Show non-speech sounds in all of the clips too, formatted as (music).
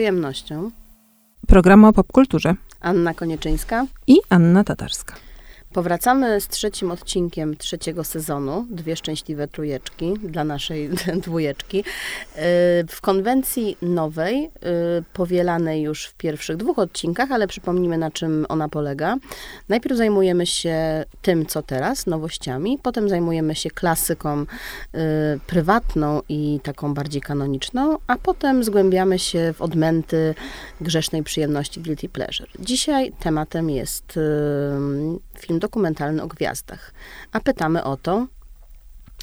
przyjemnością Programu o popkulturze. Anna Konieczyńska I Anna Tatarska. Powracamy z trzecim odcinkiem trzeciego sezonu, dwie szczęśliwe trójeczki dla naszej (laughs) dwójeczki. Y, w konwencji nowej, y, powielanej już w pierwszych dwóch odcinkach, ale przypomnimy na czym ona polega. Najpierw zajmujemy się tym, co teraz, nowościami, potem zajmujemy się klasyką y, prywatną i taką bardziej kanoniczną, a potem zgłębiamy się w odmęty grzesznej przyjemności guilty pleasure. Dzisiaj tematem jest film dokumentalny o gwiazdach. A pytamy o to,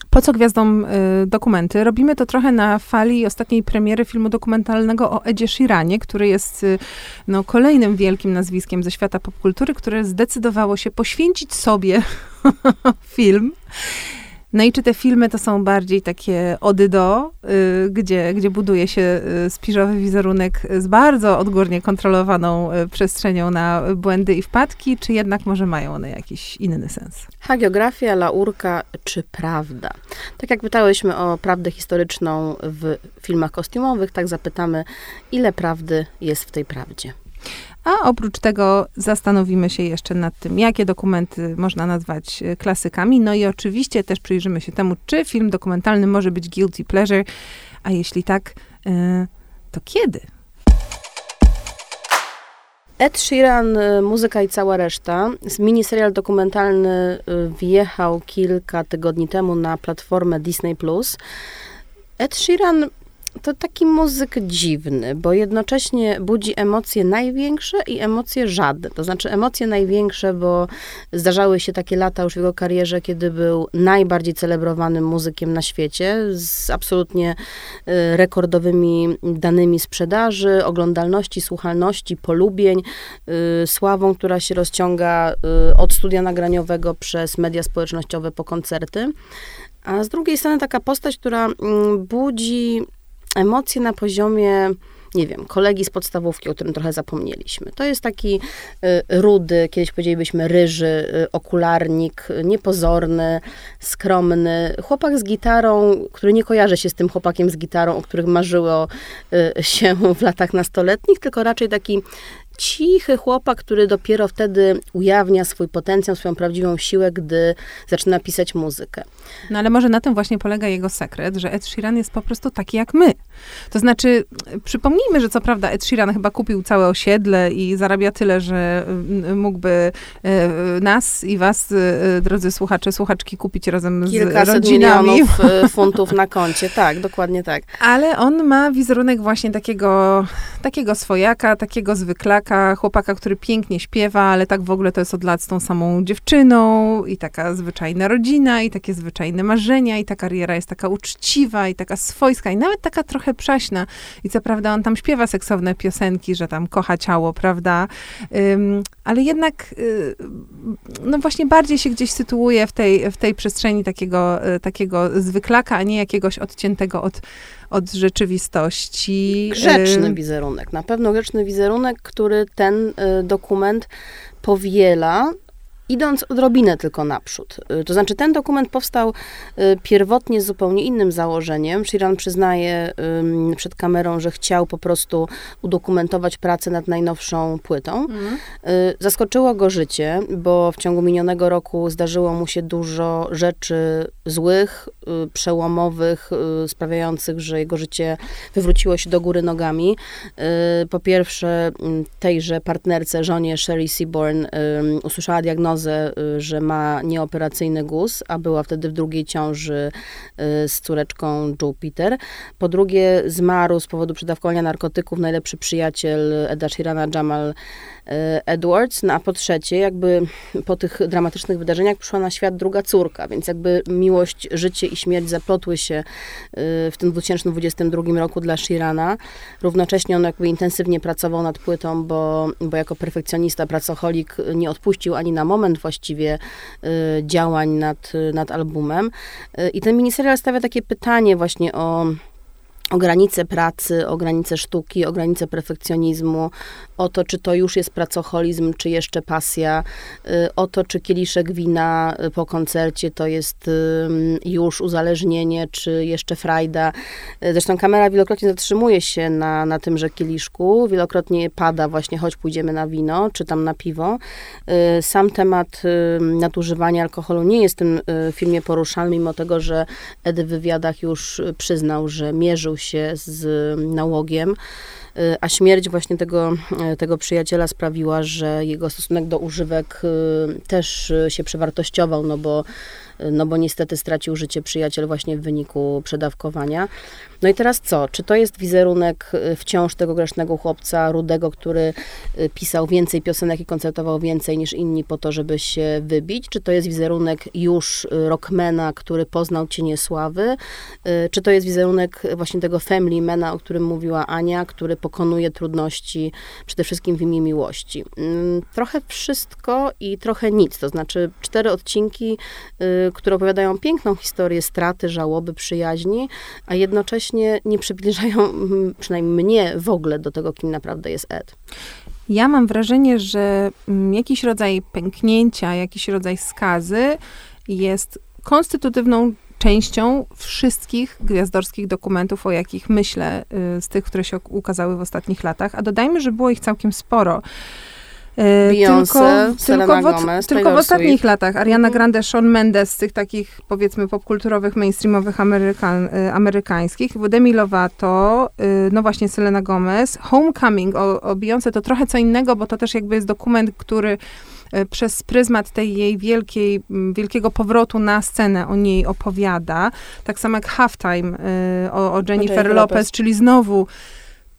po co gwiazdom y, dokumenty? Robimy to trochę na fali ostatniej premiery filmu dokumentalnego o Edzie Sheeranie, który jest y, no, kolejnym wielkim nazwiskiem ze świata popkultury, które zdecydowało się poświęcić sobie (laughs) film no i czy te filmy to są bardziej takie ody do, y, gdzie, gdzie buduje się y, spiżowy wizerunek z bardzo odgórnie kontrolowaną y, przestrzenią na błędy i wpadki, czy jednak może mają one jakiś inny sens? Hagiografia, laurka czy prawda? Tak jak pytałyśmy o prawdę historyczną w filmach kostiumowych, tak zapytamy, ile prawdy jest w tej prawdzie. A oprócz tego zastanowimy się jeszcze nad tym, jakie dokumenty można nazwać e, klasykami. No i oczywiście też przyjrzymy się temu, czy film dokumentalny może być guilty pleasure, a jeśli tak, e, to kiedy? Ed Sheeran, e, muzyka i cała reszta. Miniserial dokumentalny wjechał kilka tygodni temu na platformę Disney+. Ed Sheeran to taki muzyk dziwny, bo jednocześnie budzi emocje największe i emocje żadne. To znaczy emocje największe, bo zdarzały się takie lata już w jego karierze, kiedy był najbardziej celebrowanym muzykiem na świecie, z absolutnie y, rekordowymi danymi sprzedaży, oglądalności, słuchalności, polubień, y, sławą, która się rozciąga y, od studia nagraniowego przez media społecznościowe po koncerty. A z drugiej strony taka postać, która mm, budzi emocje na poziomie nie wiem, kolegi z podstawówki, o którym trochę zapomnieliśmy. To jest taki y, rudy, kiedyś powiedzielibyśmy ryży, y, okularnik, y, niepozorny, skromny. Chłopak z gitarą, który nie kojarzy się z tym chłopakiem z gitarą, o których marzyło y, się w latach nastoletnich, tylko raczej taki cichy chłopak, który dopiero wtedy ujawnia swój potencjał, swoją prawdziwą siłę, gdy zaczyna pisać muzykę. No ale może na tym właśnie polega jego sekret, że Ed Sheeran jest po prostu taki jak my. To znaczy, przypomnijmy, że co prawda Ed Sheeran chyba kupił całe osiedle i zarabia tyle, że mm, mógłby e, nas i was, drodzy słuchacze, słuchaczki, kupić razem z Kilkaset rodzinami. milionów (laughs) funtów na koncie, tak, dokładnie tak. Ale on ma wizerunek właśnie takiego, takiego swojaka, takiego zwyklaka, chłopaka, który pięknie śpiewa, ale tak w ogóle to jest od lat z tą samą dziewczyną i taka zwyczajna rodzina i takie zwyczajne marzenia i ta kariera jest taka uczciwa i taka swojska i nawet taka trochę przaśna. I co prawda on tam śpiewa seksowne piosenki, że tam kocha ciało, prawda? Ale jednak y, no właśnie bardziej się gdzieś sytuuje w tej, w tej przestrzeni takiego, y, takiego zwyklaka, a nie jakiegoś odciętego od, od rzeczywistości. Grzeczny wizerunek, na pewno grzeczny wizerunek, który ten y, dokument powiela, idąc odrobinę tylko naprzód. Y, to znaczy, ten dokument powstał y, pierwotnie z zupełnie innym założeniem. Shiran przyznaje przed kamerą, że chciał po prostu udokumentować pracę nad najnowszą płytą. Mhm. Zaskoczyło go życie, bo w ciągu minionego roku zdarzyło mu się dużo rzeczy złych, przełomowych, sprawiających, że jego życie wywróciło się do góry nogami. Po pierwsze, tejże partnerce, żonie Sherry Seaborn, usłyszała diagnozę diagnozę, y, że ma nieoperacyjny guz, a była wtedy w drugiej ciąży y, z córeczką Jupiter. Po drugie, zmarł z powodu przedawkowania narkotyków najlepszy przyjaciel Eda Sheerana, Jamal E, Edwards, no a po trzecie, jakby po tych dramatycznych wydarzeniach przyszła na świat druga córka, więc jakby miłość, życie i śmierć zaplotły się w tym 2022 roku dla Shirana. Równocześnie on jakby intensywnie pracował nad płytą, bo, bo jako perfekcjonista, pracocholik nie odpuścił ani na moment właściwie e, działań nad, nad albumem. I ten miniserial stawia takie pytanie właśnie o o granice pracy, o granice sztuki, o granice perfekcjonizmu, o to, czy to już jest pracoholizm, czy jeszcze pasja, y, o to, czy kieliszek wina y, po koncercie to jest już uzależnienie, czy jeszcze frajda. Y, zresztą kamera wielokrotnie zatrzymuje się na, na tymże kieliszku, wielokrotnie pada właśnie, choć pójdziemy na wino, czy tam na piwo. Sam temat nadużywania alkoholu nie jest w tym filmie poruszany, mimo tego, że Edy w wywiadach już przyznał, że mierzył się z nałogiem. Y, a śmierć właśnie tego, y, tego przyjaciela sprawiła, że jego stosunek do używek y, też się przewartościował, no bo no bo niestety stracił życie przyjaciel właśnie w wyniku przedawkowania. No i teraz co? Czy to jest wizerunek y, wciąż tego grzesznego chłopca rudego, który y, pisał więcej piosenek i koncertował więcej niż inni po to, żeby się wybić? Czy to jest wizerunek już y, rockmana, który poznał cienie sławy? Czy to jest wizerunek właśnie tego family mana, o którym mówiła Ania, który pokonuje trudności przede wszystkim w imię miłości? Mm, trochę wszystko i trochę nic. To znaczy cztery odcinki które opowiadają piękną historię straty, żałoby, przyjaźni, a jednocześnie nie przybliżają mm, przynajmniej mnie w ogóle do tego, kim naprawdę jest Ed. Ja mam wrażenie, że mm, jakiś rodzaj pęknięcia, jakiś rodzaj skazy jest konstytutywną częścią wszystkich gwiazdorskich dokumentów, o jakich myślę, y, z tych, które się ukazały w ostatnich latach. A dodajmy, że było ich całkiem sporo. E, Beyoncé, tylko, tylko, Gomez, tylko w ostatnich Swift. latach. Ariana mhm. Grande, Shawn Mendes, z tych takich powiedzmy popkulturowych, mainstreamowych amerykan, y, amerykańskich. Demi Lovato, y, no właśnie Selena Gomez. Homecoming o, o Beyoncé to trochę co innego, bo to też jakby jest dokument, który przez pryzmat tej jej wielkiej, wielkiego powrotu na scenę o niej opowiada. Tak samo jak Halftime o, o Jennifer Lopez, Lopez, czyli znowu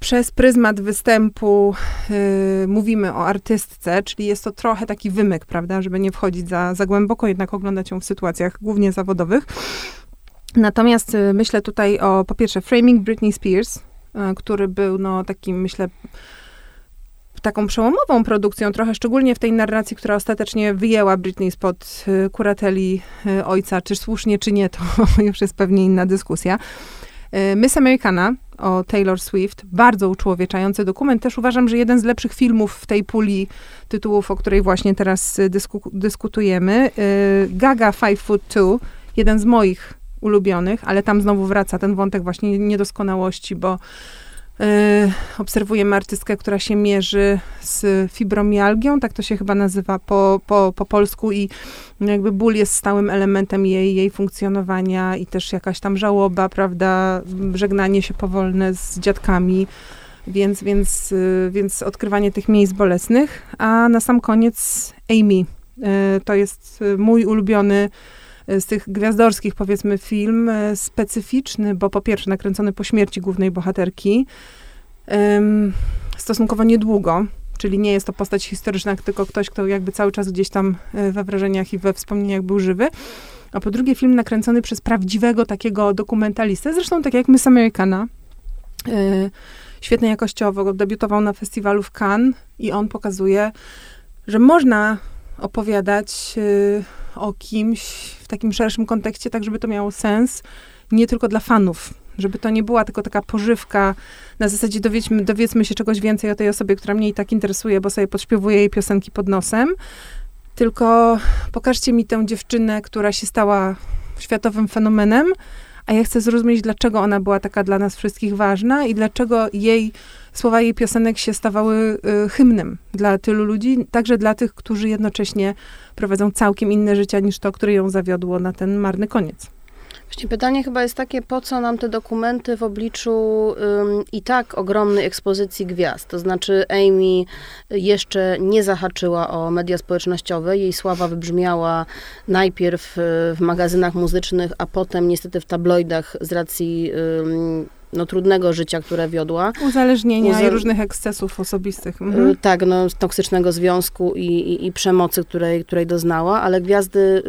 przez pryzmat występu y, mówimy o artystce, czyli jest to trochę taki wymyk, prawda, żeby nie wchodzić za, za głęboko, jednak oglądać ją w sytuacjach głównie zawodowych. Natomiast y, myślę tutaj o, po pierwsze, Framing Britney Spears, y, który był, no, takim, myślę, taką przełomową produkcją, trochę szczególnie w tej narracji, która ostatecznie wyjęła Britney spod y, kurateli y, ojca, czy słusznie, czy nie, to (laughs) już jest pewnie inna dyskusja. Y, Miss Americana o Taylor Swift, bardzo uczłowieczający dokument. Też uważam, że jeden z lepszych filmów w tej puli tytułów, o której właśnie teraz y, dysku, dyskutujemy. Y, Gaga Five Foot Two, jeden z moich ulubionych, ale tam znowu wraca ten wątek właśnie niedoskonałości, bo obserwujemy artystkę, która się mierzy z fibromialgią, tak to się chyba nazywa po, po, po polsku i jakby ból jest stałym elementem jej, jej funkcjonowania i też jakaś tam żałoba, prawda, żegnanie się powolne z dziadkami, więc, więc, y, więc odkrywanie tych miejsc bolesnych. A na sam koniec Amy. Y, to jest mój ulubiony z tych gwiazdorskich, powiedzmy, film, e, specyficzny, bo po pierwsze nakręcony po śmierci głównej bohaterki, stosunkowo niedługo, czyli nie jest to postać historyczna, tylko ktoś, kto jakby cały czas gdzieś tam e, we wrażeniach i we wspomnieniach był żywy. A po drugie film nakręcony przez prawdziwego takiego dokumentalistę, zresztą tak jak Miss Americana, e, świetnie jakościowo, debiutował na festiwalu w Cannes i on pokazuje, że można opowiadać o kimś w takim szerszym kontekście, tak żeby to miało sens, nie tylko dla fanów. Żeby to nie była tylko taka pożywka, na zasadzie dowiedzmy, dowiedzmy się czegoś więcej o tej osobie, która mnie i tak interesuje, bo sobie podśpiewuje jej piosenki pod nosem. Tylko pokażcie mi tę dziewczynę, która się stała światowym fenomenem, a ja chcę zrozumieć, dlaczego ona była taka dla nas wszystkich ważna i dlaczego jej słowa jej piosenek się stawały y, hymnem dla tylu ludzi, także dla tych, którzy jednocześnie prowadzą całkiem inne życie niż to, które ją zawiodło na ten marny koniec. Właśnie pytanie chyba jest takie, po co nam te dokumenty w obliczu ym, i tak ogromnej ekspozycji gwiazd? To znaczy Amy jeszcze nie zahaczyła o media społecznościowe, jej sława wybrzmiała najpierw y, w magazynach muzycznych, a potem niestety w tabloidach z racji ym, no, trudnego życia, które wiodła. Uzależnienia Uza... i różnych ekscesów osobistych. Mhm. Y, tak, no, toksycznego związku i, i, i, przemocy, której, której doznała, ale gwiazdy,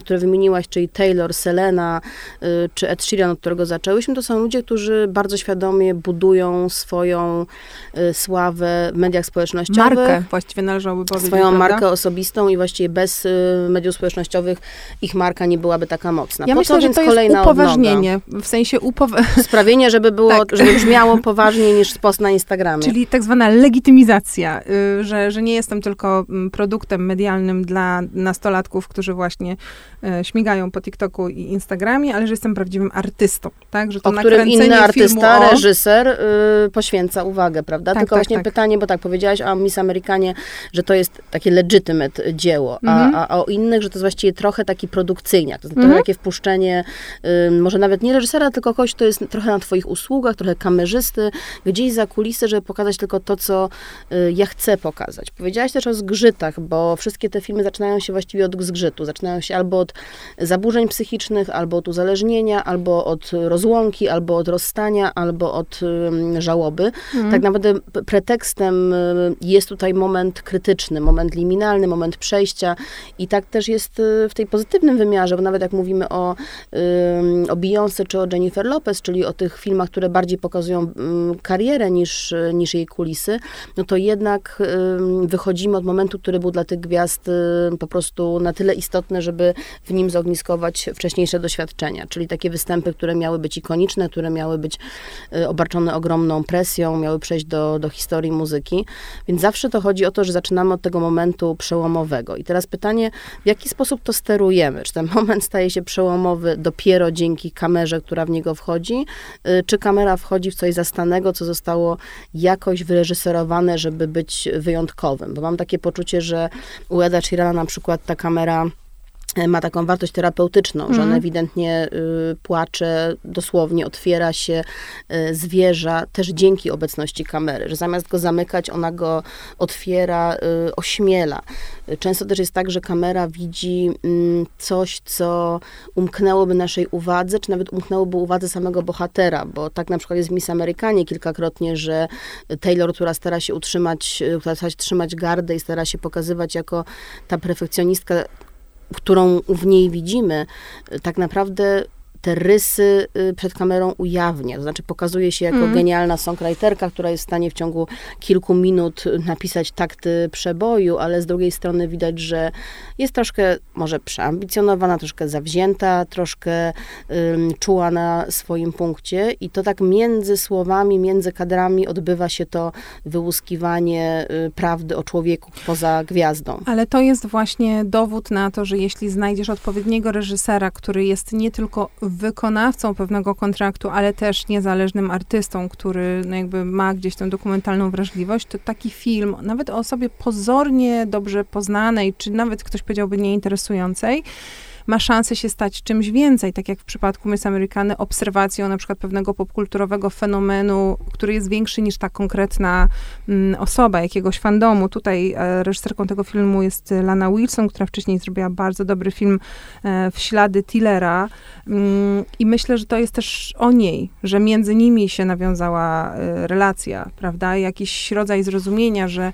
które wymieniłaś, czyli Taylor, Selena y, czy Ed Sheeran, od którego zaczęłyśmy, to są ludzie, którzy bardzo świadomie budują swoją y, sławę w mediach społecznościowych. Markę właściwie należałoby powiedzieć, Swoją prawda? markę osobistą i właściwie bez mediów społecznościowych ich marka nie byłaby taka mocna. Ja po myślę, co że to kolejna jest upoważnienie, odnoga? w sensie upowa- Sprawienie, że (laughs) żeby było, Tak. żeby brzmiało (laughs) poważniej niż post na Instagramie. Czyli tak zwana legitymizacja, y, że, że nie jestem tylko mm, produktem medialnym dla nastolatków, którzy właśnie y, śmigają po TikToku i Instagramie, ale że jestem prawdziwym artystą, tak? Że to o którym inny artysta, o... reżyser y, poświęca uwagę, prawda? Tak, Tylko tak, właśnie tak. pytanie, bo tak powiedziałaś o Miss Amerykanie, że to jest takie legitimate dzieło, Mhm. a, a o innych, że to jest właściwie trochę taki produkcyjniak, to jest Mhm. trochę takie wpuszczenie, y, może nawet nie reżysera, tylko kogoś, kto jest trochę na twoich usługach, trochę kamerzysty, gdzieś za kulisy, żeby pokazać tylko to, co y, ja chcę pokazać. Powiedziałaś też o zgrzytach, bo wszystkie te filmy zaczynają się właściwie od zgrzytu. Zaczynają się albo od zaburzeń psychicznych, albo od uzależnienia, albo od rozłąki, albo od rozstania, albo od żałoby. Mhm. Tak naprawdę pretekstem y, jest tutaj moment krytyczny, moment liminalny, moment przejścia i tak też jest y, w tej pozytywnym wymiarze, bo nawet jak mówimy o, o Beyoncé czy o Jennifer Lopez, czyli o tych filmach, które bardziej pokazują ym, karierę niż, niż jej kulisy, no to jednak wychodzimy od momentu, który był dla tych gwiazd po prostu na tyle istotny, żeby w nim zogniskować wcześniejsze doświadczenia, czyli takie występy, które miały być ikoniczne, które miały być y, obarczone ogromną presją, miały przejść do, do historii muzyki. Więc zawsze to chodzi o to, że zaczynamy od tego momentu przełomowego. I teraz pytanie, w jaki sposób to sterujemy? Czy ten moment staje się przełomowy dopiero dzięki kamerze, która w niego wchodzi, y, czy kamera wchodzi w coś zastanego, co zostało jakoś wyreżyserowane, żeby być wyjątkowym? Bo mam takie poczucie, że u Eda Sheerana na przykład ta kamera ma taką wartość terapeutyczną, że on Mhm. ewidentnie y, płacze, dosłownie otwiera się, y, zwierza, też dzięki obecności kamery, że zamiast go zamykać, ona go otwiera, y, ośmiela. Często też jest tak, że kamera widzi mm, coś, co umknęłoby naszej uwadze, czy nawet umknęłoby uwadze samego bohatera, bo tak na przykład jest w Miss Amerykanie kilkakrotnie, że Taylor, która stara się utrzymać, y, która stara się trzymać gardę i stara się pokazywać jako ta perfekcjonistka, którą w niej widzimy, tak naprawdę te rysy y, przed kamerą ujawnia. To znaczy pokazuje się jako Mhm. genialna songwriterka, która jest w stanie w ciągu kilku minut napisać takty przeboju, ale z drugiej strony widać, że jest troszkę może przeambicjonowana, troszkę zawzięta, troszkę ym, czuła na swoim punkcie i to tak między słowami, między kadrami odbywa się to wyłuskiwanie y, prawdy o człowieku poza gwiazdą. Ale to jest właśnie dowód na to, że jeśli znajdziesz odpowiedniego reżysera, który jest nie tylko wykonawcą pewnego kontraktu, ale też niezależnym artystą, który no jakby ma gdzieś tę dokumentalną wrażliwość, to taki film, nawet o osobie pozornie dobrze poznanej, czy nawet ktoś powiedziałby nieinteresującej, ma szansę się stać czymś więcej, tak jak w przypadku Miss Amerykany, obserwacją na przykład pewnego popkulturowego fenomenu, który jest większy niż ta konkretna mm, osoba, jakiegoś fandomu. Tutaj e, reżyserką tego filmu jest Lana Wilson, która wcześniej zrobiła bardzo dobry film e, w ślady Tillera Mm, i myślę, że to jest też o niej, że między nimi się nawiązała e, relacja, prawda? Jakiś rodzaj zrozumienia, że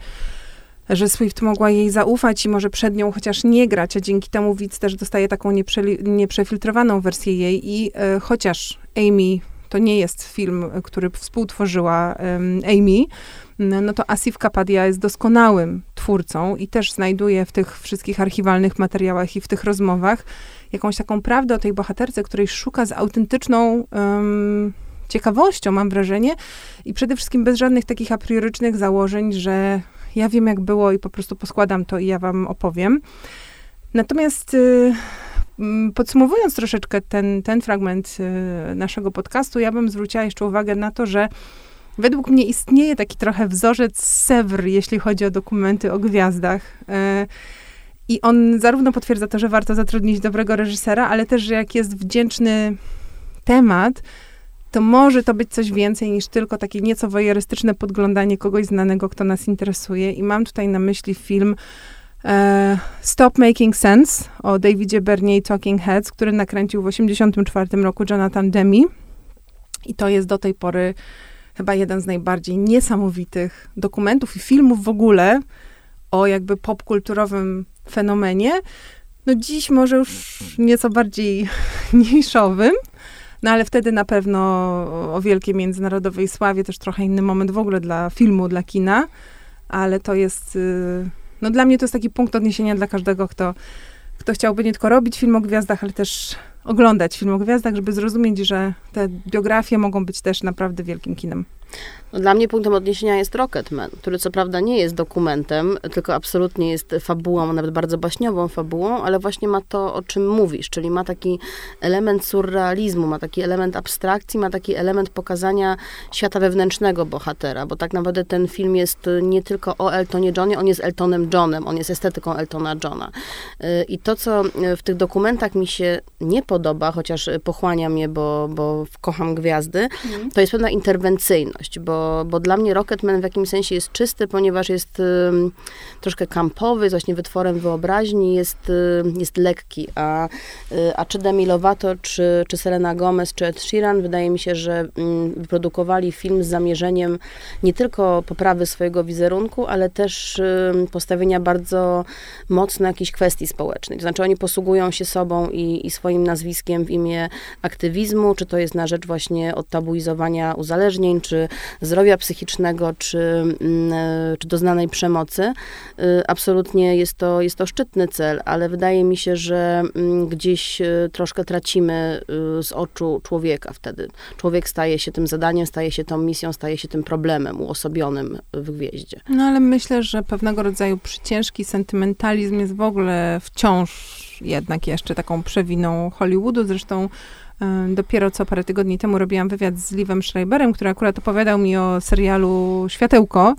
że Swift mogła jej zaufać i może przed nią chociaż nie grać, a dzięki temu widz też dostaje taką nieprzeli- nieprzefiltrowaną wersję jej i e, chociaż Amy to nie jest film, e, który współtworzyła em, Amy, no to Asif Kapadia jest doskonałym twórcą i też znajduje w tych wszystkich archiwalnych materiałach i w tych rozmowach jakąś taką prawdę o tej bohaterce, której szuka z autentyczną em, ciekawością, mam wrażenie, i przede wszystkim bez żadnych takich a priorycznych założeń, że ja wiem, jak było i po prostu poskładam to i ja wam opowiem. Natomiast y, mm, podsumowując troszeczkę ten, ten fragment y, naszego podcastu, ja bym zwróciła jeszcze uwagę na to, że według mnie istnieje taki trochę wzorzec Sewr, jeśli chodzi o dokumenty o gwiazdach. Y, I on zarówno potwierdza to, że warto zatrudnić dobrego reżysera, ale też, że jak jest wdzięczny temat, to może to być coś więcej niż tylko takie nieco wojerystyczne podglądanie kogoś znanego, kto nas interesuje. I mam tutaj na myśli film e, Stop Making Sense o Davidzie Bernie Talking Heads, który nakręcił w 1984 roku Jonathan Demi. I to jest do tej pory chyba jeden z najbardziej niesamowitych dokumentów i filmów w ogóle o jakby popkulturowym fenomenie. No dziś może już nieco bardziej (laughs) niszowym, no ale wtedy na pewno o wielkiej międzynarodowej sławie, też trochę inny moment w ogóle dla filmu, dla kina, ale to jest, y, no dla mnie to jest taki punkt odniesienia dla każdego, kto, kto chciałby nie tylko robić film o gwiazdach, ale też oglądać film o gwiazdach, żeby zrozumieć, że te biografie mogą być też naprawdę wielkim kinem. No, dla mnie punktem odniesienia jest Rocketman, który co prawda nie jest dokumentem, tylko absolutnie jest fabułą, nawet bardzo baśniową fabułą, ale właśnie ma to, o czym mówisz, czyli ma taki element surrealizmu, ma taki element abstrakcji, ma taki element pokazania świata wewnętrznego bohatera, bo tak naprawdę ten film jest nie tylko o Eltonie Johnie, on jest Eltonem Johnem, on jest estetyką Eltona Johna. Y, I to, co w tych dokumentach mi się nie podoba, chociaż pochłania mnie, bo, bo kocham gwiazdy, mm. to jest pewna interwencyjność, bo bo, dla mnie Rocketman w jakimś sensie jest czysty, ponieważ jest y, troszkę kampowy, jest właśnie wytworem wyobraźni, jest, y, jest lekki, a, y, a czy Demi Lovato, czy, czy Selena Gomez, czy Ed Sheeran, wydaje mi się, że wyprodukowali film z zamierzeniem nie tylko poprawy swojego wizerunku, ale też postawienia bardzo mocno jakichś kwestii społecznych. To znaczy oni posługują się sobą i, i swoim nazwiskiem w imię aktywizmu, czy to jest na rzecz właśnie odtabuizowania uzależnień, czy zdrowia psychicznego czy, mm, e, czy doznanej przemocy, y, absolutnie jest to, jest to szczytny cel, ale wydaje mi się, że mm, gdzieś e, troszkę tracimy y, z oczu człowieka wtedy. Człowiek staje się tym zadaniem, staje się tą misją, staje się tym problemem uosobionym w gwieździe. No ale myślę, że pewnego rodzaju przyciężki sentymentalizm jest w ogóle wciąż jednak jeszcze taką przewiną Hollywoodu. Zresztą Dopiero co parę tygodni temu robiłam wywiad z Livem Schreiberem, który akurat opowiadał mi o serialu Światełko,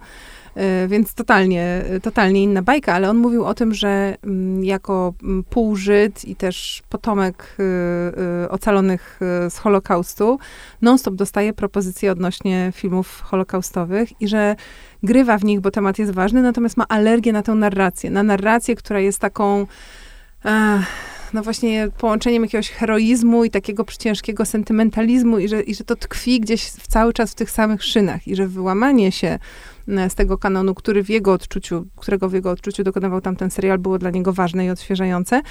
e, więc totalnie, totalnie inna bajka, ale on mówił o tym, że mm, jako mm, półżyd i też potomek y, y, ocalonych y, z Holokaustu, non-stop dostaje propozycje odnośnie filmów holokaustowych i że grywa w nich, bo temat jest ważny, natomiast ma alergię na tę narrację, na narrację, która jest taką no właśnie połączeniem jakiegoś heroizmu i takiego ciężkiego sentymentalizmu i że, i że to tkwi gdzieś cały czas w tych samych szynach i że wyłamanie się e, z tego kanonu, który w jego odczuciu, którego w jego odczuciu dokonywał tamten serial, było dla niego ważne i odświeżające.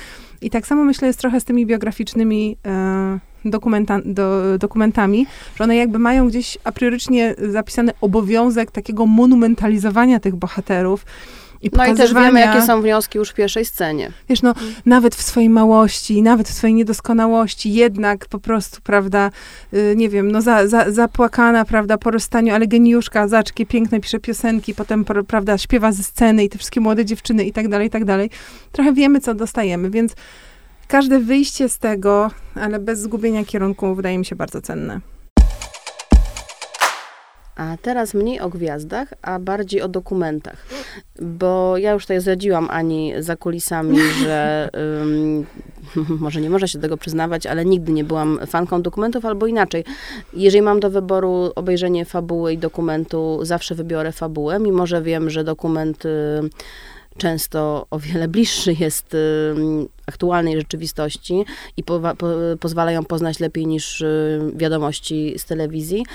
I tak samo myślę jest trochę z tymi biograficznymi e, dokumenta, do, dokumentami, że one jakby mają gdzieś a priorycznie zapisany obowiązek takiego monumentalizowania tych bohaterów, i no i też wiemy, jakie są wnioski już w pierwszej scenie. Wiesz, no, mm. nawet w swojej małości, nawet w swojej niedoskonałości, jednak po prostu, prawda, y, nie wiem, no za, za, zapłakana, prawda, po rozstaniu, ale geniuszka, zaczkie, piękne, pisze piosenki, potem, prawda, śpiewa ze sceny i te wszystkie młode dziewczyny i tak dalej, i tak dalej. Trochę wiemy, co dostajemy, więc każde wyjście z tego, ale bez zgubienia kierunku, wydaje mi się bardzo cenne. A teraz mniej o gwiazdach, a bardziej o dokumentach. Bo ja już tutaj zdradziłam Ani za kulisami, (laughs) że um, (laughs) może nie można się do tego przyznawać, ale nigdy nie byłam fanką dokumentów, albo inaczej. Jeżeli mam do wyboru obejrzenie fabuły i dokumentu, zawsze wybiorę fabułę, mimo że wiem, że dokument y, często o wiele bliższy jest y, aktualnej rzeczywistości i po, po, pozwalają poznać lepiej niż y, wiadomości z telewizji.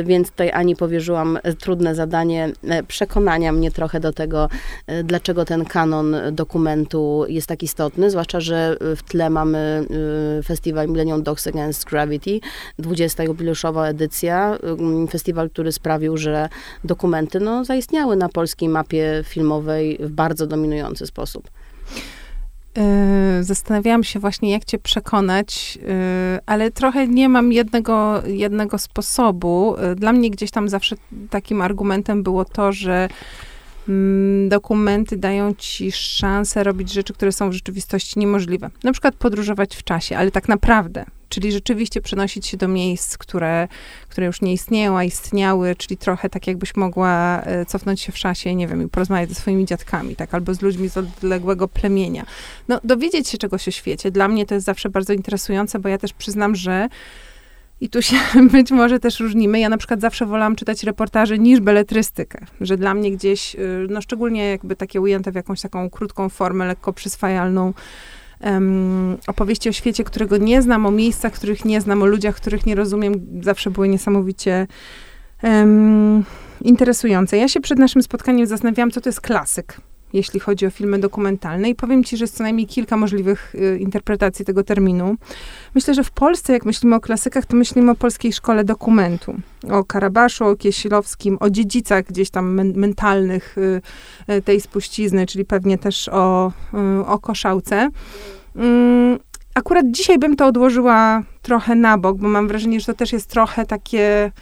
Y, więc tutaj Ani powierzyłam trudne zadanie e, przekonania mnie trochę do tego, e, dlaczego ten kanon dokumentu jest tak istotny, zwłaszcza, że w tle mamy festiwal Millennium Dogs Against Gravity, 20. jubileuszowa edycja, festiwal, który sprawił, że dokumenty no, zaistniały na polskiej mapie filmowej w bardzo dominujący sposób. Yy, zastanawiałam się właśnie, jak cię przekonać, yy, ale trochę nie mam jednego, jednego sposobu. Yy, dla mnie gdzieś tam zawsze takim argumentem było to, że mm, dokumenty dają ci szansę robić rzeczy, które są w rzeczywistości niemożliwe. Na przykład podróżować w czasie, ale tak naprawdę czyli rzeczywiście przenosić się do miejsc, które, które już nie istnieją, a istniały, czyli trochę tak jakbyś mogła e, cofnąć się w czasie, nie wiem, i porozmawiać ze swoimi dziadkami, tak, albo z ludźmi z odległego plemienia. No, dowiedzieć się czegoś o świecie. Dla mnie to jest zawsze bardzo interesujące, bo ja też przyznam, że i tu się (laughs) być może też różnimy. Ja na przykład zawsze wolałam czytać reportaże niż beletrystykę, że dla mnie gdzieś, y, no szczególnie jakby takie ujęte w jakąś taką krótką formę, lekko przyswajalną, um, opowieści o świecie, którego nie znam, o miejscach, których nie znam, o ludziach, których nie rozumiem, zawsze były niesamowicie um, interesujące. Ja się przed naszym spotkaniem zastanawiałam, co to jest klasyk jeśli chodzi o filmy dokumentalne i powiem ci, że jest co najmniej kilka możliwych y, interpretacji tego terminu. Myślę, że w Polsce, jak myślimy o klasykach, to myślimy o polskiej szkole dokumentu. O Karabaszu, o Kiesilowskim, o dziedzicach gdzieś tam men mentalnych y, y, tej spuścizny, czyli pewnie też o, y, o Koszałce. Mm, akurat dzisiaj bym to odłożyła trochę na bok, bo mam wrażenie, że to też jest trochę takie.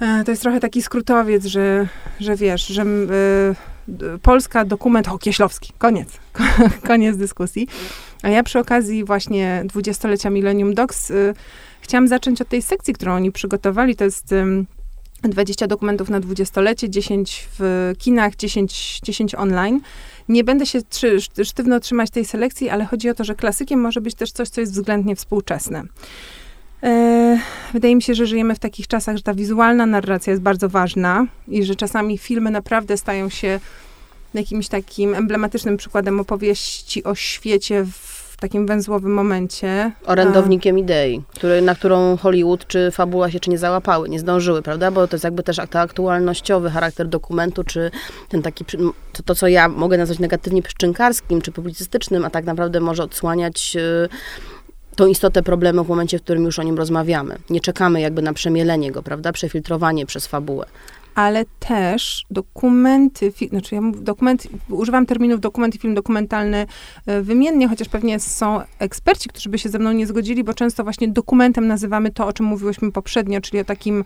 e, To jest trochę taki skrótowiec, że, że wiesz, że y, Polska dokument, o koniec, (laughs) koniec dyskusji. A ja przy okazji właśnie dwudziestolecia Millennium Docs y, chciałam zacząć od tej sekcji, którą oni przygotowali. To jest ym, 20 dokumentów na dwudziestolecie, 10 w kinach, 10, 10 online. Nie będę się trzy, szt- sztywno trzymać tej selekcji, ale chodzi o to, że klasykiem może być też coś, co jest względnie współczesne. E, Wydaje mi się, że żyjemy w takich czasach, że ta wizualna narracja jest bardzo ważna i że czasami filmy naprawdę stają się jakimś takim emblematycznym przykładem opowieści o świecie w takim węzłowym momencie. Orędownikiem idei, który, na którą Hollywood czy fabuła się czy nie załapały, nie zdążyły, prawda? Bo to jest jakby też ten aktualnościowy charakter dokumentu, czy ten taki, to, to co ja mogę nazwać negatywnie pszczynkarskim, czy publicystycznym, a tak naprawdę może odsłaniać y, tą istotę problemu w momencie, w którym już o nim rozmawiamy. Nie czekamy jakby na przemielenie go, prawda? Przefiltrowanie przez fabułę. ale też dokumenty, fi- znaczy ja używam terminów dokument i film dokumentalny e, wymiennie, chociaż pewnie są eksperci, którzy by się ze mną nie zgodzili, bo często właśnie dokumentem nazywamy to, o czym mówiłyśmy poprzednio, czyli o takim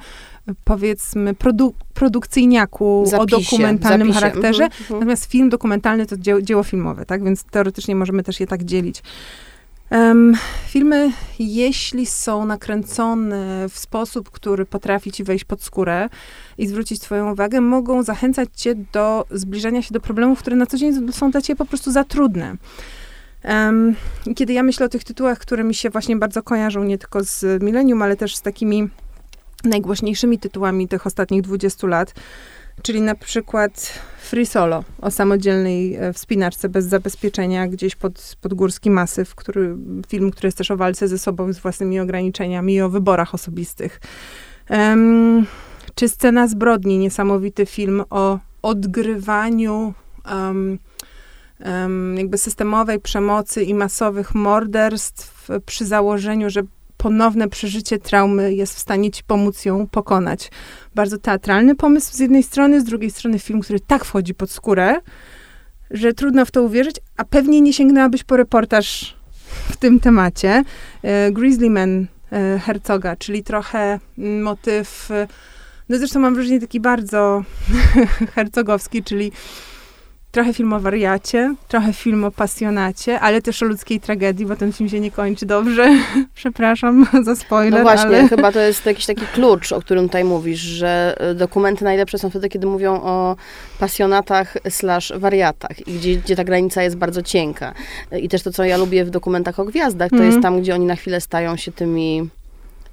e, powiedzmy produ- produkcyjniaku Zapisie, o dokumentalnym zapisie. charakterze. Mhm, mhm. Natomiast film dokumentalny to dzieło, dzieło filmowe, tak? Więc teoretycznie możemy też je tak dzielić. Em, filmy, jeśli są nakręcone w sposób, który potrafi ci wejść pod skórę i zwrócić twoją uwagę, mogą zachęcać cię do zbliżania się do problemów, które na co dzień są dla ciebie po prostu za trudne. I kiedy ja myślę o tych tytułach, które mi się właśnie bardzo kojarzą, nie tylko z Millennium, ale też z takimi najgłośniejszymi tytułami tych ostatnich 20 lat, czyli na przykład Free Solo o samodzielnej e, wspinaczce bez zabezpieczenia gdzieś pod, pod górski masyw, który, film, który jest też o walce ze sobą, z własnymi ograniczeniami i o wyborach osobistych. Em, czy Scena zbrodni, niesamowity film o odgrywaniu em, em, jakby systemowej przemocy i masowych morderstw przy założeniu, że ponowne przeżycie traumy jest w stanie ci pomóc ją pokonać. Bardzo teatralny pomysł z jednej strony, z drugiej strony film, który tak wchodzi pod skórę, że trudno w to uwierzyć, a pewnie nie sięgnęłabyś po reportaż w tym temacie. E, Grizzly Man e, czyli trochę motyw, e, no zresztą mam wrażenie taki bardzo (laughs) hercogowski, czyli trochę film o wariacie, trochę film o pasjonacie, ale też o ludzkiej tragedii, bo ten film się nie kończy dobrze. (laughs) Przepraszam za spoiler, No właśnie, ale... chyba to jest jakiś taki klucz, o którym tutaj mówisz, że y, dokumenty najlepsze są wtedy, kiedy mówią o pasjonatach slash wariatach i gdzie, gdzie ta granica jest bardzo cienka. Y, I też to, co ja lubię w dokumentach o gwiazdach, to Mhm. jest tam, gdzie oni na chwilę stają się tymi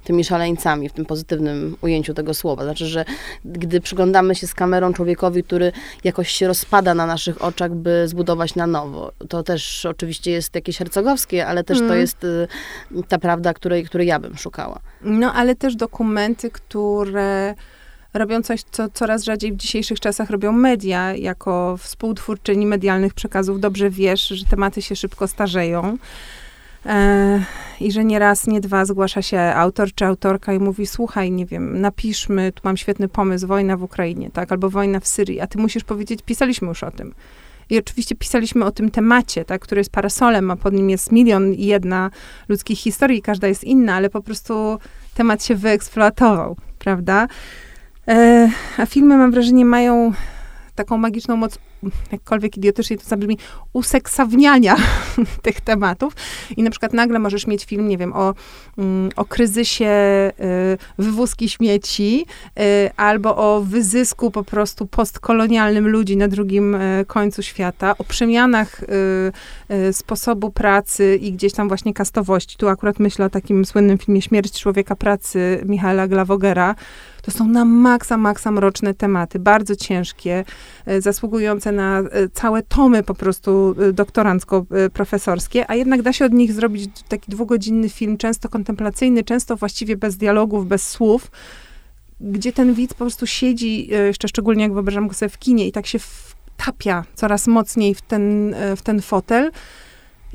tymi szaleńcami w tym pozytywnym ujęciu tego słowa. Znaczy, że gdy przyglądamy się z kamerą człowiekowi, który jakoś się rozpada na naszych oczach, by zbudować na nowo, to też oczywiście jest jakieś hercogowskie, ale też to Mhm. jest y, ta prawda, której, której ja bym szukała. No, ale też dokumenty, które robią coś, co coraz rzadziej w dzisiejszych czasach robią media. Jako współtwórczyni medialnych przekazów dobrze wiesz, że tematy się szybko starzeją. E, I że nie raz, nie dwa zgłasza się autor czy autorka i mówi, słuchaj, nie wiem, napiszmy, tu mam świetny pomysł, wojna w Ukrainie, tak, albo wojna w Syrii, a ty musisz powiedzieć, pisaliśmy już o tym. I oczywiście pisaliśmy o tym temacie, tak, który jest parasolem, a pod nim jest milion i jedna ludzkich historii, każda jest inna, ale po prostu temat się wyeksploatował, prawda? E, a filmy, mam wrażenie, mają taką magiczną moc, jakkolwiek idiotycznie to zabrzmi, useksawniania (laughs) tych tematów. I na przykład nagle możesz mieć film, nie wiem, o, mm, o kryzysie y, wywózki śmieci, y, albo o wyzysku po prostu postkolonialnym ludzi na drugim y, końcu świata, o przemianach sposobu pracy i gdzieś tam właśnie kastowości. Tu akurat myślę o takim słynnym filmie Śmierć człowieka pracy Michaela Glawogera. To są na maksa, maksa mroczne tematy, bardzo ciężkie, e, zasługujące na e, całe tomy po prostu e, doktorancko-profesorskie, a jednak da się od nich zrobić taki dwugodzinny film, często kontemplacyjny, często właściwie bez dialogów, bez słów, gdzie ten widz po prostu siedzi, jeszcze szczególnie jak wyobrażam go sobie w kinie i tak się wtapia coraz mocniej w ten, w ten fotel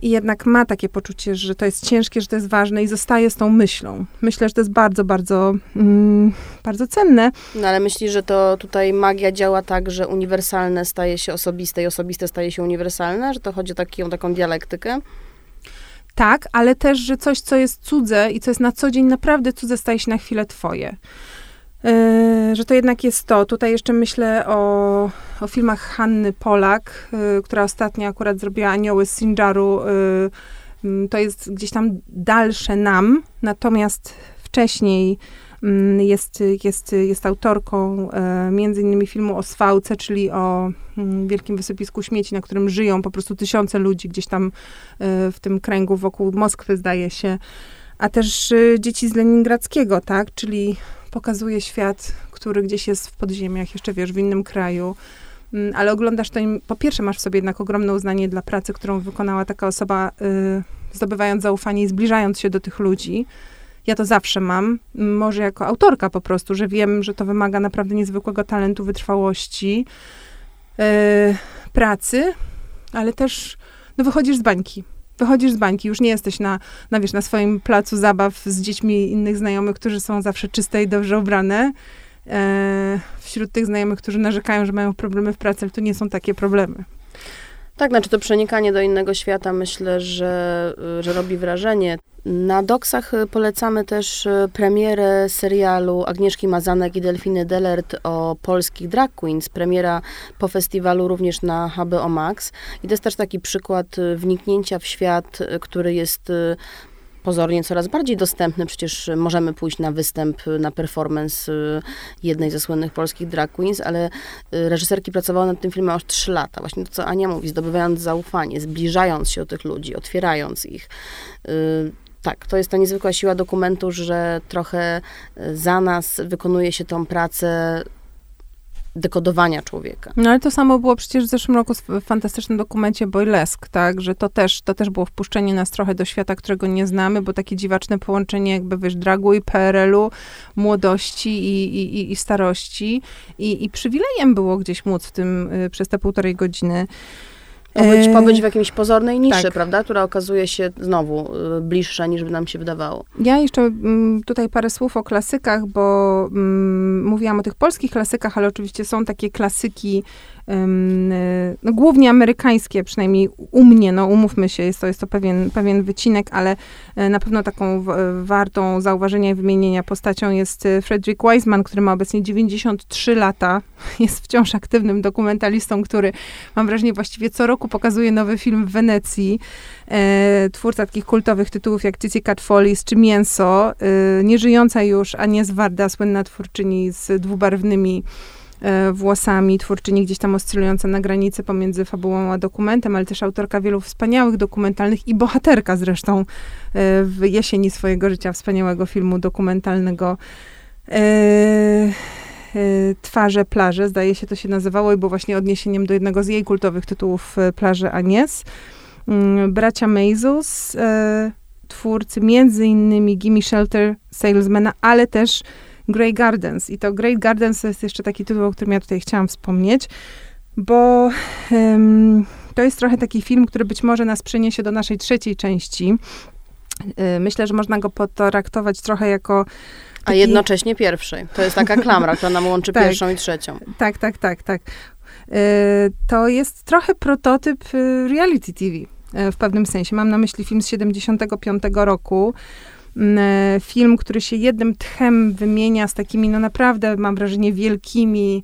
i jednak ma takie poczucie, że to jest ciężkie, że to jest ważne i zostaje z tą myślą. Myślę, że to jest bardzo, bardzo, mm, bardzo cenne. No ale myślisz, że to tutaj magia działa tak, że uniwersalne staje się osobiste i osobiste staje się uniwersalne? Że to chodzi o taką, taką dialektykę? tak, ale też, że coś, co jest cudze i co jest na co dzień naprawdę cudze, staje się na chwilę twoje. Yy, że to jednak jest to. Tutaj jeszcze myślę o, o filmach Hanny Polak, yy, która ostatnio akurat zrobiła Anioły z Sinjaru. Yy, to jest gdzieś tam dalsze nam, natomiast wcześniej mm, jest, jest, jest autorką e, między innymi filmu o Swałce, czyli o mm, wielkim wysypisku śmieci, na którym żyją po prostu tysiące ludzi gdzieś tam e, w tym kręgu wokół Moskwy, zdaje się. A też e, dzieci z Leningradzkiego, tak? Czyli pokazuje świat, który gdzieś jest w podziemiach, jeszcze wiesz, w innym kraju. Mm, ale oglądasz to i po pierwsze masz w sobie jednak ogromne uznanie dla pracy, którą wykonała taka osoba, y, zdobywając zaufanie i zbliżając się do tych ludzi. Ja to zawsze mam, może jako autorka po prostu, że wiem, że to wymaga naprawdę niezwykłego talentu, wytrwałości, yy, pracy, ale też no, wychodzisz z bańki. Wychodzisz z bańki, już nie jesteś na, na, wiesz, na swoim placu zabaw z dziećmi innych znajomych, którzy są zawsze czyste i dobrze ubrane. E, wśród tych znajomych, którzy narzekają, że mają problemy w pracy, ale to nie są takie problemy. Tak, znaczy to przenikanie do innego świata myślę, że, że robi wrażenie. Na doksach polecamy też premierę serialu Agnieszki Mazanek i Delfiny Delert o polskich drag queens. Premiera po festiwalu również na HBO Max. I to jest też taki przykład wniknięcia w świat, który jest pozornie coraz bardziej dostępny. Przecież możemy pójść na występ, na performance y, jednej ze słynnych polskich drag queens, ale y, reżyserki pracowały nad tym filmem aż trzy lata. Właśnie to, co Ania mówi, zdobywając zaufanie, zbliżając się do tych ludzi, otwierając ich. Y, tak, to jest ta niezwykła siła dokumentu, że trochę za nas wykonuje się tą pracę dekodowania człowieka. No ale to samo było przecież w zeszłym roku w fantastycznym dokumencie Boylesk, tak, że to też, to też było wpuszczenie nas trochę do świata, którego nie znamy, bo takie dziwaczne połączenie jakby, wiesz, dragu i PRL-u, młodości i, i, i starości i, i przywilejem było gdzieś móc w tym y, przez te półtorej godziny Pobyć, e, pobyć w jakiejś pozornej niszy, tak. prawda? Która okazuje się znowu y, bliższa niż by nam się wydawało. Ja jeszcze mm, tutaj parę słów o klasykach, bo mm, mówiłam o tych polskich klasykach, ale oczywiście są takie klasyki no, głównie amerykańskie, przynajmniej u mnie, no umówmy się, jest to, jest to pewien, pewien wycinek, ale e, na pewno taką wartą zauważenia i wymienienia postacią jest e, Frederick Wiseman, który ma obecnie 93 lata, (laughs) jest wciąż aktywnym dokumentalistą, który mam wrażenie właściwie co roku pokazuje nowy film w Wenecji. E, twórca takich kultowych tytułów jak Cici Cat Follies czy Mięso, e, nieżyjąca już Anies Warda, słynna twórczyni z dwubarwnymi E, włosami, twórczyni gdzieś tam oscylująca na granicy pomiędzy fabułą a dokumentem, ale też autorka wielu wspaniałych dokumentalnych i bohaterka zresztą e, w jesieni swojego życia wspaniałego filmu dokumentalnego e, Twarze plaże, zdaje się to się nazywało i było właśnie odniesieniem do jednego z jej kultowych tytułów Plaże Anies. Mm, bracia Mazus, twórcy między innymi Gimme Shelter, Salesmana, ale też Grey Gardens. I to Grey Gardens to jest jeszcze taki tytuł, o którym ja tutaj chciałam wspomnieć, bo to jest trochę taki film, który być może nas przeniesie do naszej trzeciej części. Y, myślę, że można go potraktować trochę jako Taki... A jednocześnie pierwszej. To jest taka klamra, która nam łączy (laughs) tak, pierwszą i trzecią. Tak, tak, tak, tak. Y, to jest trochę prototyp y, reality TV w pewnym sensie. Mam na myśli film z 75 roku, E, film, który się jednym tchem wymienia z takimi, no naprawdę, mam wrażenie, wielkimi,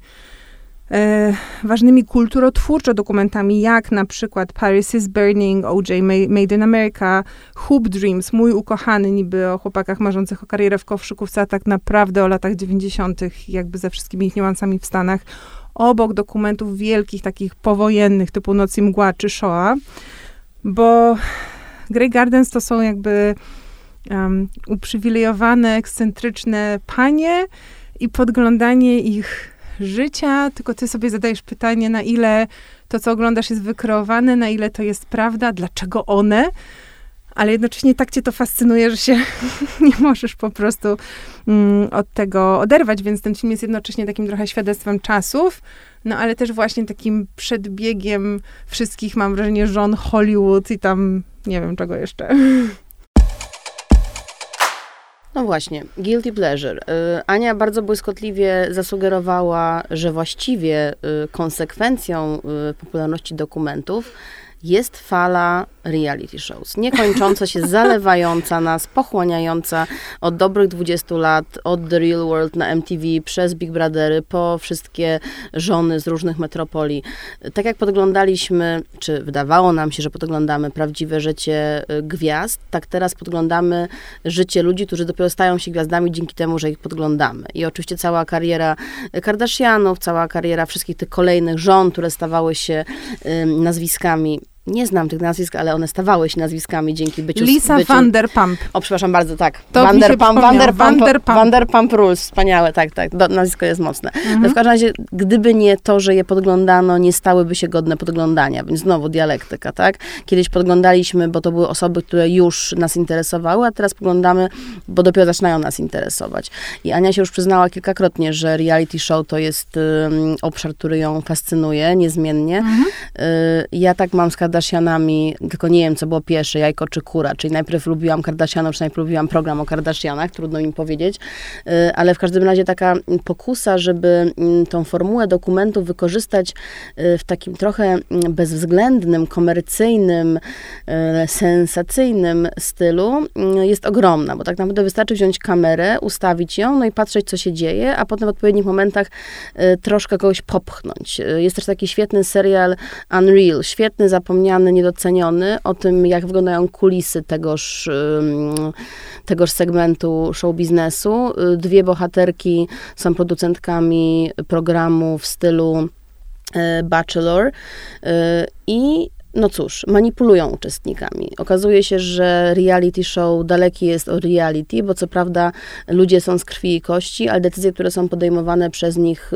e, ważnymi kulturotwórczo dokumentami, jak na przykład Paris is Burning, O.J. Made in America, Hoop Dreams, mój ukochany niby o chłopakach marzących o karierę w kowszykówce, a tak naprawdę o latach 90., jakby ze wszystkimi ich niuansami w Stanach, obok dokumentów wielkich, takich powojennych, typu Noc i Mgła czy Shoah, bo Grey Gardens to są jakby um, uprzywilejowane, ekscentryczne panie i podglądanie ich życia, tylko ty sobie zadajesz pytanie, na ile to, co oglądasz, jest wykreowane, na ile to jest prawda, dlaczego one, ale jednocześnie tak cię to fascynuje, że się (laughs) nie możesz po prostu mm, od tego oderwać, więc ten film jest jednocześnie takim trochę świadectwem czasów, no ale też właśnie takim przedbiegiem wszystkich, mam wrażenie, żon Hollywood i tam nie wiem czego jeszcze. (laughs) No właśnie, guilty pleasure. Y, Ania bardzo błyskotliwie zasugerowała, że właściwie y, konsekwencją y, popularności dokumentów jest fala reality shows. Niekończąca się, zalewająca nas, pochłaniająca od dobrych 20 lat, od The Real World na MTV, przez Big Brothery, po wszystkie żony z różnych metropolii. Tak jak podglądaliśmy, czy wydawało nam się, że podglądamy prawdziwe życie y, gwiazd, tak teraz podglądamy życie ludzi, którzy dopiero stają się gwiazdami dzięki temu, że ich podglądamy. I oczywiście cała kariera Kardashianów, cała kariera wszystkich tych kolejnych żon, które stawały się y, nazwiskami nie znam tych nazwisk, ale one stawały się nazwiskami dzięki byciu... Lisa byciu... Vanderpump. O, przepraszam bardzo, tak. To Vanderpump, Vanderpump, Vanderpump. Vanderpump Rules, wspaniałe, tak, tak. Do, nazwisko jest mocne. Mhm. W każdym razie, gdyby nie to, że je podglądano, nie stałyby się godne podglądania, więc znowu dialektyka, tak? Kiedyś podglądaliśmy, bo to były osoby, które już nas interesowały, a teraz podglądamy, bo dopiero zaczynają nas interesować. I Ania się już przyznała kilkakrotnie, że reality show to jest um, obszar, który ją fascynuje niezmiennie. Mhm. Y, ja tak mam z Kardashianami, tylko nie wiem, co było pierwsze, jajko czy kura, czyli najpierw lubiłam Kardashianów, czy najpierw lubiłam program o Kardashianach, trudno mi powiedzieć, y, ale w każdym razie taka pokusa, żeby mm, tą formułę dokumentu wykorzystać y, w takim trochę mm, bezwzględnym, komercyjnym, y, sensacyjnym stylu jest ogromna, bo tak naprawdę wystarczy wziąć kamerę, ustawić ją, no i patrzeć, co się dzieje, a potem w odpowiednich momentach troszkę kogoś popchnąć. Jest też taki świetny serial Unreal, świetny, zapomniany, niedoceniony, o tym, jak wyglądają kulisy tegoż, tegoż segmentu show biznesu. Y, Dwie bohaterki są producentkami programu w stylu y, Bachelor y, i no cóż, manipulują uczestnikami. Okazuje się, że reality show daleki jest od reality, bo co prawda ludzie są z krwi i kości, ale decyzje, które są podejmowane przez nich,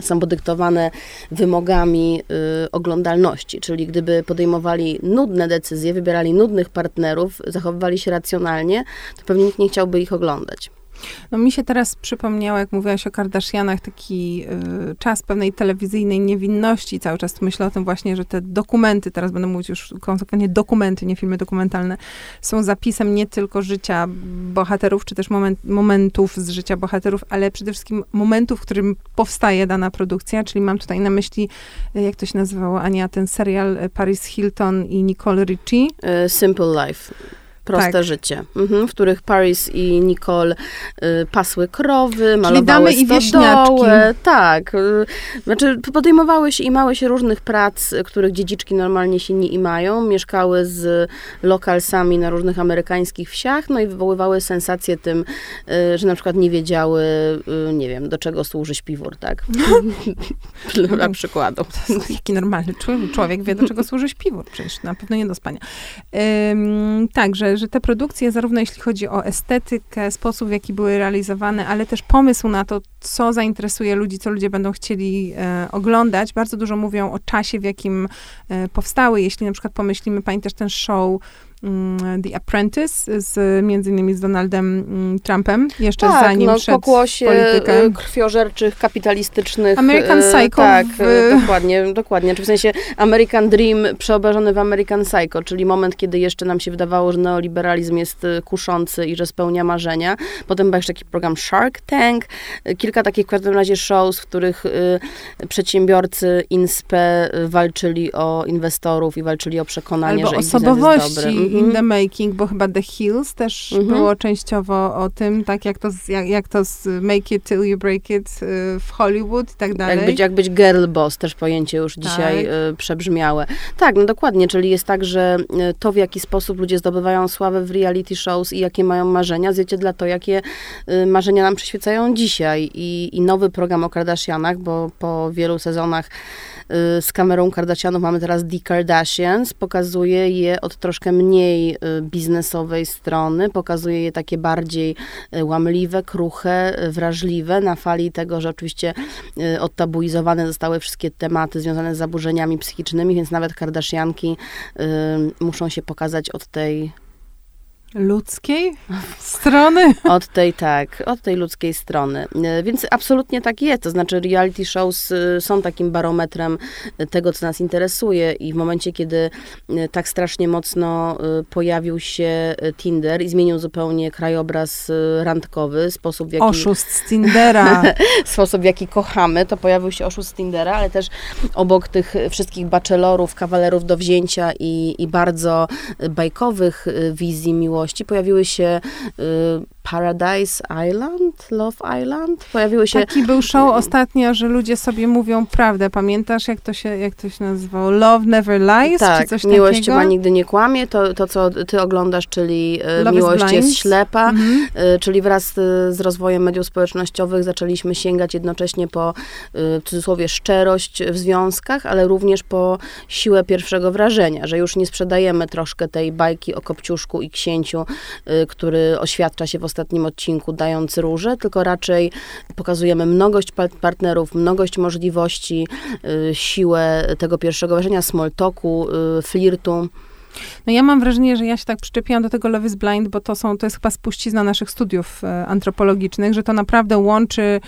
są podyktowane wymogami y, oglądalności. Czyli gdyby podejmowali nudne decyzje, wybierali nudnych partnerów, zachowywali się racjonalnie, to pewnie nikt nie chciałby ich oglądać. No mi się teraz przypomniało, jak mówiłaś o Kardashianach, taki y, czas pewnej telewizyjnej niewinności. Cały czas myślę o tym właśnie, że te dokumenty, teraz będę mówić już konsekwentnie dokumenty, nie filmy dokumentalne, są zapisem nie tylko życia bohaterów, czy też moment, momentów z życia bohaterów, ale przede wszystkim momentów, w którym powstaje dana produkcja, czyli mam tutaj na myśli, y, jak to się nazywało, Ania, ten serial y, Paris Hilton i Nicole Richie. Y, Simple Life. Proste Tak. życie, mhm, w których Paris i Nicole y, pasły krowy, malowały damy i stodołę. wieśniaczki. Tak. Y, znaczy podejmowały się i mały się różnych prac, których dziedziczki normalnie się nie imają. Mieszkały z lokalsami na różnych amerykańskich wsiach, no i wywoływały sensację tym, y, że na przykład nie wiedziały, y, nie wiem, do czego służy śpiwór, tak? (laughs) Dla przykładu. Jaki normalny człowiek, człowiek wie, do czego służy śpiwór, przecież na pewno nie do spania. Ym, tak, że, że te produkcje, zarówno jeśli chodzi o estetykę, sposób, w jaki były realizowane, ale też pomysł na to, co zainteresuje ludzi, co ludzie będą chcieli e, oglądać, bardzo dużo mówią o czasie, w jakim e, powstały. Jeśli na przykład pomyślimy, pamiętasz ten show The Apprentice, z, między innymi z Donaldem mm, Trumpem, jeszcze tak, zanim no, wszedł pokłosie politykę. y, krwiożerczych, kapitalistycznych... American y, Psycho Tak, w- y, dokładnie, dokładnie. Czy w sensie American Dream przeobrażony w American Psycho, czyli moment, kiedy jeszcze nam się wydawało, że neoliberalizm jest kuszący i że spełnia marzenia. Potem był jeszcze taki program Shark Tank, kilka takich w każdym razie shows, w których y, przedsiębiorcy INSPE walczyli o inwestorów i walczyli o przekonanie, Albo że ich biznes jest dobry. In Mhm. the making, bo chyba The Hills też Mhm. było częściowo o tym, tak jak to, z, jak, jak to z Make It Till You Break It y, w Hollywood i tak dalej. Jak być, jak być girl boss, też pojęcie już dzisiaj Tak. y, przebrzmiałe. Tak, no dokładnie, czyli jest tak, że y, to w jaki sposób ludzie zdobywają sławę w reality shows i jakie mają marzenia, odzwierciedla to, jakie y, marzenia nam przyświecają dzisiaj. I, I nowy program o Kardashianach, bo po wielu sezonach z kamerą Kardashianów mamy teraz The Kardashians, pokazuje je od troszkę mniej y, biznesowej strony, pokazuje je takie bardziej y, łamliwe, kruche, y, wrażliwe, na fali tego, że oczywiście y, odtabuizowane zostały wszystkie tematy związane z zaburzeniami psychicznymi, więc nawet Kardashianki y, muszą się pokazać od tej ludzkiej strony. (laughs) Od tej, tak, od tej ludzkiej strony. E, więc absolutnie tak jest. To znaczy, reality shows e, są takim barometrem tego, co nas interesuje, i w momencie, kiedy e, tak strasznie mocno pojawił się Tinder i zmienił zupełnie krajobraz randkowy, sposób w jaki. Oszust z Tindera. (laughs) sposób, w jaki kochamy, to pojawił się oszust z Tindera, ale też obok tych wszystkich bachelorów, kawalerów do wzięcia i, i bardzo bajkowych wizji miłości, pojawiły się y, Paradise Island, Love Island, pojawiły się... Taki był show ostatnio, że ludzie sobie mówią prawdę. Pamiętasz, jak to się, jak to się nazywało? Love Never Lies, tak, czy coś miłość takiego? chyba nigdy nie kłamie, to, to co ty oglądasz, czyli y, Love Miłość jest ślepa, mhm. Y, czyli wraz z rozwojem mediów społecznościowych zaczęliśmy sięgać jednocześnie po, w cudzysłowie, szczerość w związkach, ale również po siłę pierwszego wrażenia, że już nie sprzedajemy troszkę tej bajki o Kopciuszku i księciu, który oświadcza się w ostatnim odcinku, dając róże, tylko raczej pokazujemy mnogość partnerów, mnogość możliwości, y, siłę tego pierwszego wrażenia, small talku, y, flirtu. No ja mam wrażenie, że ja się tak przyczepiłam do tego Love is Blind, bo to są, to jest chyba spuścizna naszych studiów antropologicznych, że to naprawdę łączy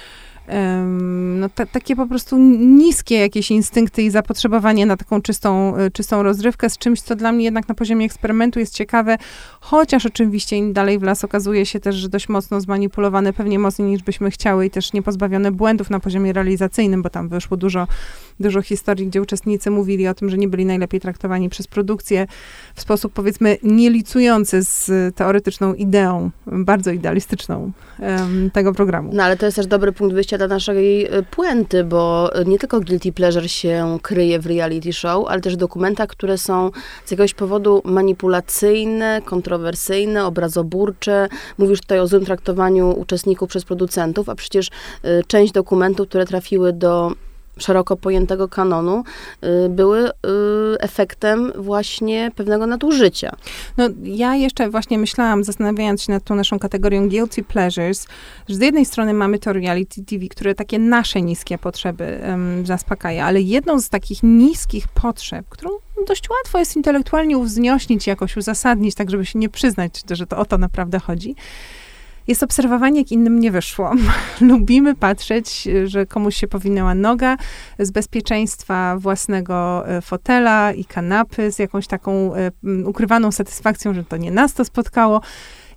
no, takie po prostu niskie jakieś instynkty i zapotrzebowanie na taką czystą, e, czystą rozrywkę z czymś, co dla mnie jednak na poziomie eksperymentu jest ciekawe, chociaż oczywiście im dalej w las okazuje się też, że dość mocno zmanipulowane, pewnie mocniej niż byśmy chciały i też nie pozbawione błędów na poziomie realizacyjnym, bo tam wyszło dużo, dużo historii, gdzie uczestnicy mówili o tym, że nie byli najlepiej traktowani przez produkcję w sposób powiedzmy nielicujący z teoretyczną ideą, bardzo idealistyczną um, tego programu. No ale to jest też dobry punkt wyjścia dla naszej e, puenty, bo nie tylko guilty pleasure się kryje w reality show, ale też dokumenta, które są z jakiegoś powodu manipulacyjne, kontrowersyjne, obrazoburcze. Mówisz tutaj o złym traktowaniu uczestników przez producentów, a przecież y, część dokumentów, które trafiły do szeroko pojętego kanonu y, były y, efektem właśnie pewnego nadużycia. No, ja jeszcze właśnie myślałam, zastanawiając się nad tą naszą kategorią guilty pleasures, że z jednej strony mamy to reality TV, które takie nasze niskie potrzeby um, zaspokaja, ale jedną z takich niskich potrzeb, którą dość łatwo jest intelektualnie uwzniośnić, jakoś uzasadnić, tak żeby się nie przyznać, że to o to naprawdę chodzi, jest obserwowanie, jak innym nie wyszło. (laughs) Lubimy patrzeć, że komuś się powinęła noga z bezpieczeństwa własnego e, fotela i kanapy, z jakąś taką e, ukrywaną satysfakcją, że to nie nas to spotkało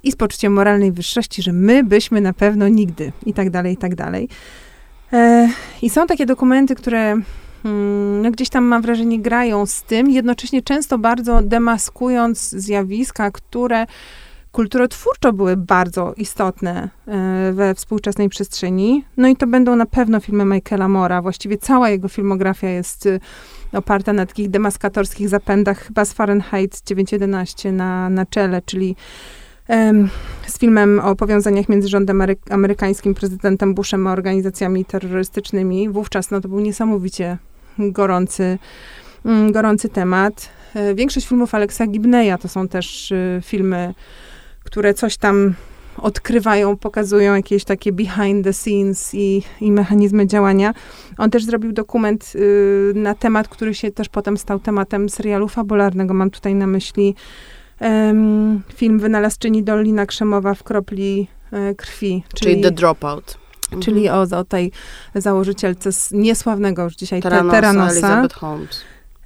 i z poczuciem moralnej wyższości, że my byśmy na pewno nigdy i tak dalej, i tak dalej. E, I są takie dokumenty, które mm, no gdzieś tam mam wrażenie grają z tym, jednocześnie często bardzo demaskując zjawiska, które kulturotwórczo były bardzo istotne e, we współczesnej przestrzeni. No i to będą na pewno filmy Michaela Mora. Właściwie cała jego filmografia jest y, oparta na takich demaskatorskich zapędach, chyba z Fahrenheit 911 na, na czele, czyli z filmem o powiązaniach między rządem amerykańskim, prezydentem Bushem a organizacjami terrorystycznymi. Wówczas no, to był niesamowicie gorący, mm, gorący temat. E, większość filmów Alexa Gibneya to są też y, filmy które coś tam odkrywają, pokazują jakieś takie behind the scenes i, i mechanizmy działania. On też zrobił dokument y, na temat, który się też potem stał tematem serialu fabularnego. Mam tutaj na myśli um, film Wynalazczyni Dolina Krzemowa w kropli e, krwi. Czyli, czyli The Dropout. Czyli o, o tej założycielce niesławnego już dzisiaj Teranosa, Teranosa. Elizabeth Holmes.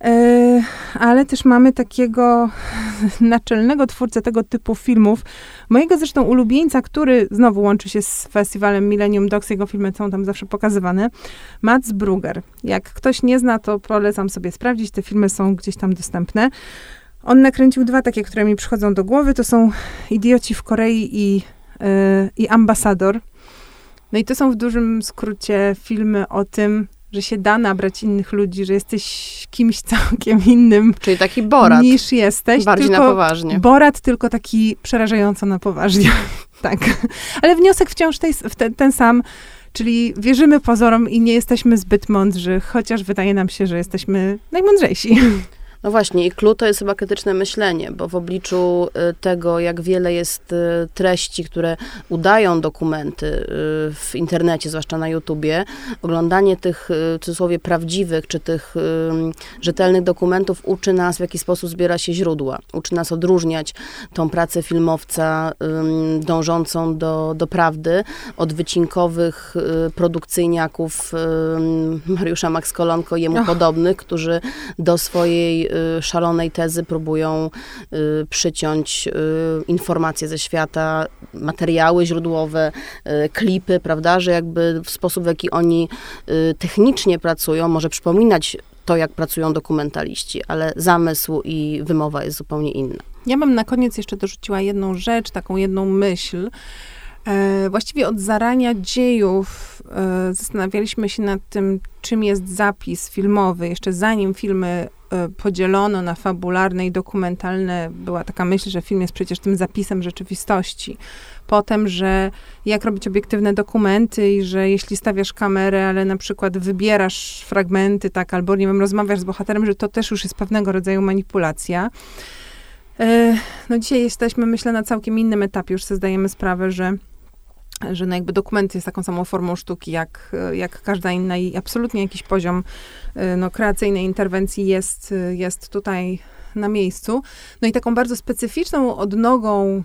E, ale też mamy takiego (laughs) naczelnego twórcę tego typu filmów, mojego zresztą ulubieńca, który znowu łączy się z festiwalem Millennium Dogs, jego filmy są tam zawsze pokazywane, Mats Brugger. Jak ktoś nie zna, to polecam sobie sprawdzić, te filmy są gdzieś tam dostępne. On nakręcił dwa takie, które mi przychodzą do głowy, to są Idioci w Korei i, yy, i Ambasador. No i to są w dużym skrócie filmy o tym, że się da nabrać innych ludzi, że jesteś kimś całkiem innym. Czyli taki Borat. Niż jesteś. Bardziej na poważnie. Borat tylko taki przerażająco na poważnie. (laughs) tak. Ale wniosek wciąż tej, ten, ten sam. Czyli wierzymy pozorom i nie jesteśmy zbyt mądrzy, chociaż wydaje nam się, że jesteśmy najmądrzejsi. No właśnie, i clue to jest chyba krytyczne myślenie, bo w obliczu y, tego, jak wiele jest y, treści, które udają dokumenty y, w internecie, zwłaszcza na YouTubie, oglądanie tych w cudzysłowie prawdziwych, czy tych rzetelnych dokumentów uczy nas, w jaki sposób zbiera się źródła. Uczy nas odróżniać tą pracę filmowca dążącą do, do prawdy od wycinkowych produkcyjniaków Mariusza Max Kolonko, jemu oh. podobnych, którzy do swojej szalonej tezy próbują y, przyciąć y, informacje ze świata, materiały źródłowe, klipy, prawda, że jakby w sposób, w jaki oni technicznie pracują, może przypominać to, jak pracują dokumentaliści, ale zamysł i wymowa jest zupełnie inna. Ja bym na koniec jeszcze dorzuciła jedną rzecz, taką jedną myśl. E, właściwie od zarania dziejów e, zastanawialiśmy się nad tym, czym jest zapis filmowy. Jeszcze zanim filmy podzielono na fabularne i dokumentalne, była taka myśl, że film jest przecież tym zapisem rzeczywistości. Potem, że jak robić obiektywne dokumenty i że jeśli stawiasz kamerę, ale na przykład wybierasz fragmenty, tak, albo nie wiem, rozmawiasz z bohaterem, że to też już jest pewnego rodzaju manipulacja. E, no dzisiaj jesteśmy, myślę, na całkiem innym etapie. Już sobie zdajemy sprawę, że że no jakby dokument jest taką samą formą sztuki, jak, jak każda inna i absolutnie jakiś poziom y, no, kreacyjnej interwencji jest, jest tutaj na miejscu. No i taką bardzo specyficzną odnogą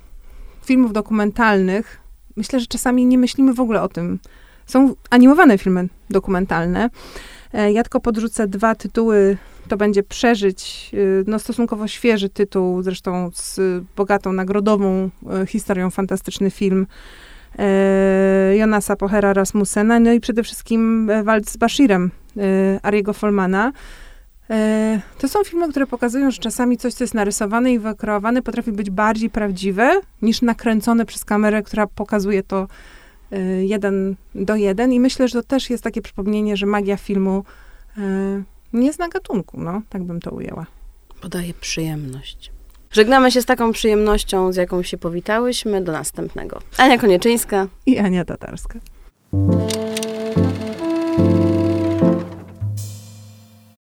filmów dokumentalnych, myślę, że czasami nie myślimy w ogóle o tym. Są animowane filmy dokumentalne. E, ja tylko podrzucę dwa tytuły. To będzie Przeżyć, y, no stosunkowo świeży tytuł, zresztą z bogatą nagrodową y, historią, fantastyczny film Jonasa Pohera Rasmussena, no i przede wszystkim e, Walc z Bashirem e, Ariego Folmana. E, to są filmy, które pokazują, że czasami coś, co jest narysowane i wykreowane, potrafi być bardziej prawdziwe niż nakręcone przez kamerę, która pokazuje to e, jeden do jeden. I myślę, że to też jest takie przypomnienie, że magia filmu e, nie zna gatunku, no, tak bym to ujęła. Podaje przyjemność. Żegnamy się z taką przyjemnością, z jaką się powitałyśmy. Do następnego. Ania Konieczyńska i Ania Tatarska.